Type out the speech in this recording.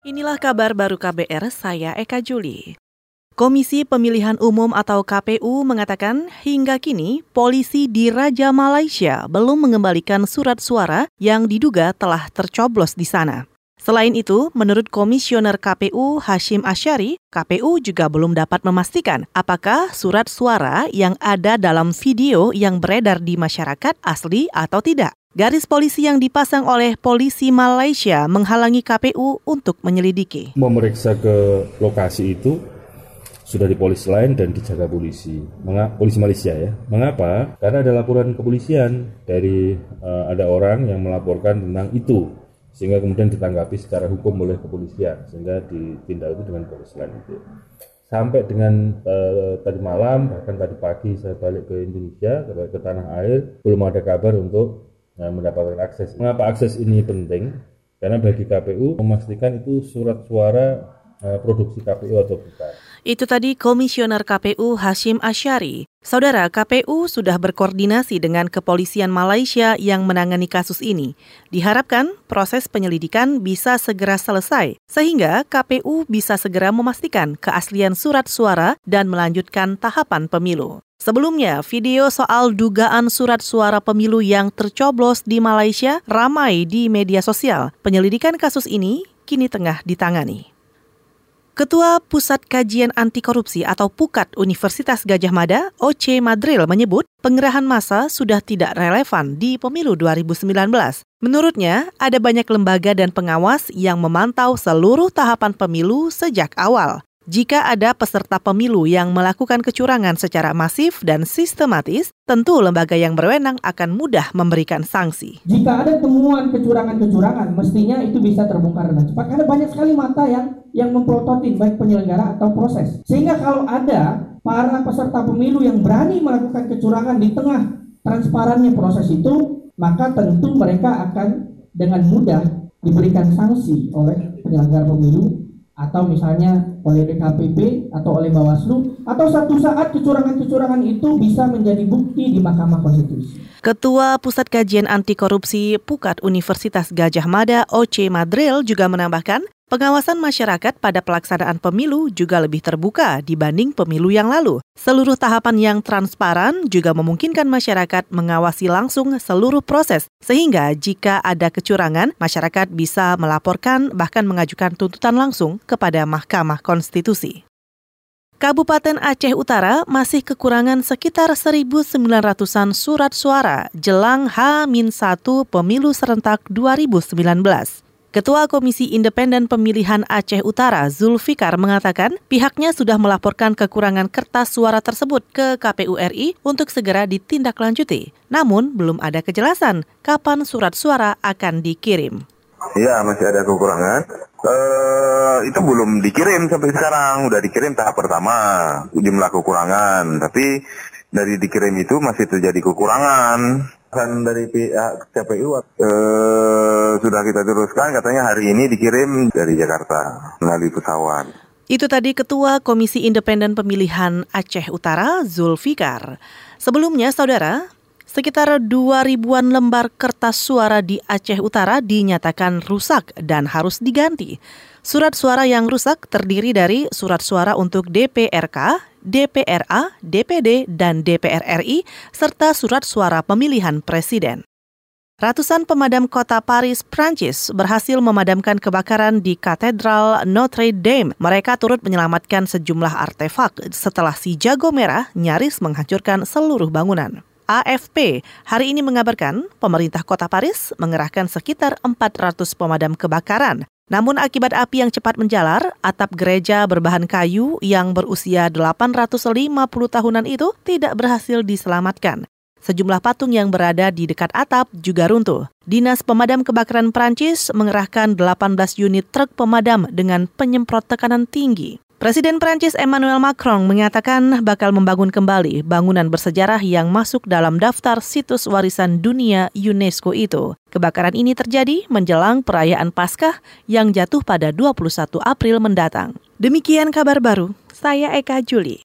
Inilah kabar baru KBR, saya Eka Juli. Komisi Pemilihan Umum atau KPU mengatakan hingga kini polisi di Raja Malaysia belum mengembalikan surat suara yang diduga telah tercoblos di sana. Selain itu, menurut Komisioner KPU Hashim Asyari, KPU juga belum dapat memastikan apakah surat suara yang ada dalam video yang beredar di masyarakat asli atau tidak. Garis polisi yang dipasang oleh polisi Malaysia menghalangi KPU untuk menyelidiki. Memeriksa ke lokasi itu sudah di polisi lain dan dijaga polisi. Mengapa polisi Malaysia ya? Mengapa? Karena ada laporan kepolisian dari uh, ada orang yang melaporkan tentang itu sehingga kemudian ditanggapi secara hukum oleh kepolisian sehingga ditindak itu dengan polisi lain itu sampai dengan uh, tadi malam bahkan tadi pagi saya balik ke Indonesia ke, ke tanah air belum ada kabar untuk nah, mendapatkan akses. Mengapa akses ini penting? Karena bagi KPU memastikan itu surat suara uh, produksi KPU atau bukan. Itu tadi Komisioner KPU Hashim Asyari. Saudara, KPU sudah berkoordinasi dengan kepolisian Malaysia yang menangani kasus ini. Diharapkan proses penyelidikan bisa segera selesai, sehingga KPU bisa segera memastikan keaslian surat suara dan melanjutkan tahapan pemilu. Sebelumnya, video soal dugaan surat suara pemilu yang tercoblos di Malaysia ramai di media sosial. Penyelidikan kasus ini kini tengah ditangani. Ketua Pusat Kajian Anti Korupsi atau PUKAT Universitas Gajah Mada, Oce Madril menyebut pengerahan massa sudah tidak relevan di pemilu 2019. Menurutnya, ada banyak lembaga dan pengawas yang memantau seluruh tahapan pemilu sejak awal. Jika ada peserta pemilu yang melakukan kecurangan secara masif dan sistematis, tentu lembaga yang berwenang akan mudah memberikan sanksi. Jika ada temuan kecurangan-kecurangan, mestinya itu bisa terbongkar dengan cepat karena banyak sekali mata yang yang memprototin baik penyelenggara atau proses. Sehingga kalau ada para peserta pemilu yang berani melakukan kecurangan di tengah transparannya proses itu, maka tentu mereka akan dengan mudah diberikan sanksi oleh penyelenggara pemilu atau misalnya oleh DKPP atau oleh Bawaslu atau satu saat kecurangan-kecurangan itu bisa menjadi bukti di Mahkamah Konstitusi. Ketua Pusat Kajian Anti Korupsi Pukat Universitas Gajah Mada Oce Madril juga menambahkan Pengawasan masyarakat pada pelaksanaan pemilu juga lebih terbuka dibanding pemilu yang lalu. Seluruh tahapan yang transparan juga memungkinkan masyarakat mengawasi langsung seluruh proses, sehingga jika ada kecurangan, masyarakat bisa melaporkan bahkan mengajukan tuntutan langsung kepada Mahkamah Konstitusi. Kabupaten Aceh Utara masih kekurangan sekitar 1.900-an surat suara jelang H-1 pemilu serentak 2019. Ketua Komisi Independen Pemilihan Aceh Utara, Zulfikar, mengatakan pihaknya sudah melaporkan kekurangan kertas suara tersebut ke KPU RI untuk segera ditindaklanjuti. Namun, belum ada kejelasan kapan surat suara akan dikirim. Iya, masih ada kekurangan. Uh, itu belum dikirim sampai sekarang. Udah dikirim tahap pertama, jumlah kekurangan. Tapi dari dikirim itu masih terjadi kekurangan. Kan dari pihak KPU eh, sudah kita teruskan katanya hari ini dikirim dari Jakarta melalui pesawat. Itu tadi Ketua Komisi Independen Pemilihan Aceh Utara, Zulfikar. Sebelumnya, Saudara, sekitar 2 ribuan lembar kertas suara di Aceh Utara dinyatakan rusak dan harus diganti. Surat suara yang rusak terdiri dari surat suara untuk DPRK, DPRA, DPD, dan DPR RI, serta surat suara pemilihan presiden. Ratusan pemadam kota Paris, Prancis berhasil memadamkan kebakaran di Katedral Notre Dame. Mereka turut menyelamatkan sejumlah artefak setelah si jago merah nyaris menghancurkan seluruh bangunan. AFP hari ini mengabarkan pemerintah kota Paris mengerahkan sekitar 400 pemadam kebakaran namun akibat api yang cepat menjalar, atap gereja berbahan kayu yang berusia 850 tahunan itu tidak berhasil diselamatkan. Sejumlah patung yang berada di dekat atap juga runtuh. Dinas Pemadam Kebakaran Prancis mengerahkan 18 unit truk pemadam dengan penyemprot tekanan tinggi. Presiden Prancis Emmanuel Macron mengatakan bakal membangun kembali bangunan bersejarah yang masuk dalam daftar situs warisan dunia UNESCO itu. Kebakaran ini terjadi menjelang perayaan Paskah yang jatuh pada 21 April mendatang. Demikian kabar baru, saya Eka Juli.